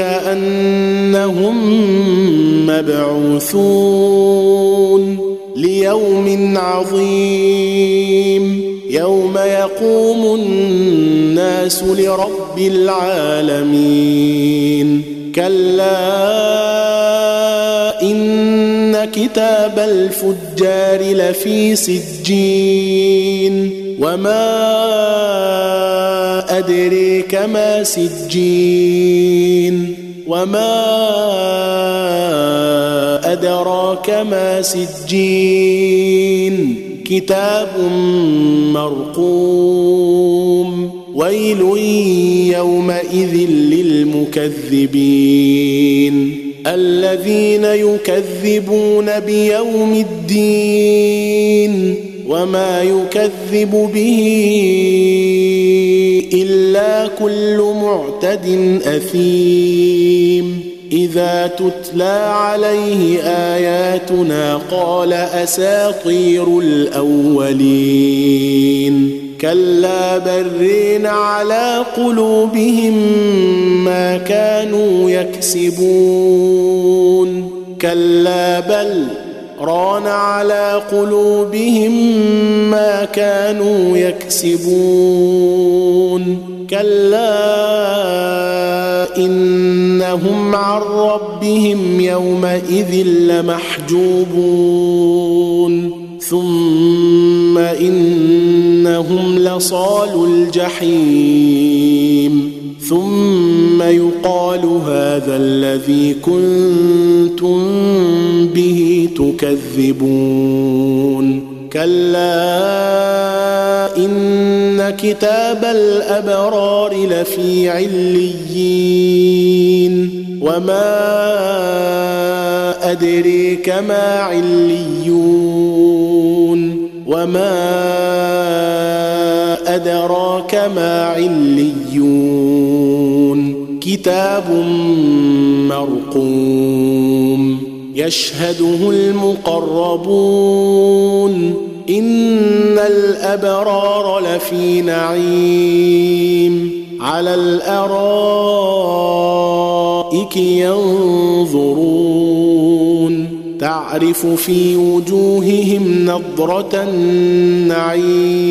أنهم مبعوثون ليوم عظيم يوم يقوم الناس لرب العالمين كلا إن كتاب الفجار لفي سجين وما أدريك ما سجين وما أدراك ما سجين كتاب مرقوم ويل يومئذ للمكذبين الذين يكذبون بيوم الدين وما يكذب به إلا كل معتد أثيم. إذا تتلى عليه آياتنا قال أساطير الأولين. كلا برين على قلوبهم ما كانوا يكسبون. كلا بل ران على قلوبهم ما كانوا يكسبون. كلا إنهم عن ربهم يومئذ لمحجوبون. ثم إنهم لصال الجحيم. ثم يقال هذا الذي كنتم به تكذبون. كلا إن كتاب الأبرار لفي عليين. وما أدريك ما عليون. وما أدراك ما عليون. كتاب مرقوم يشهده المقربون إن الأبرار لفي نعيم على الأرائك ينظرون تعرف في وجوههم نضرة النعيم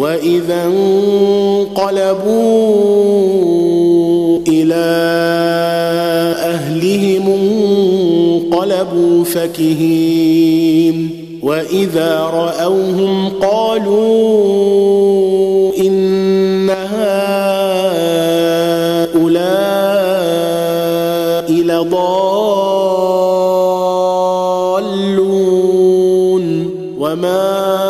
وإذا انقلبوا إلى أهلهم انقلبوا فكهين وإذا رأوهم قالوا إن هؤلاء لضالون وما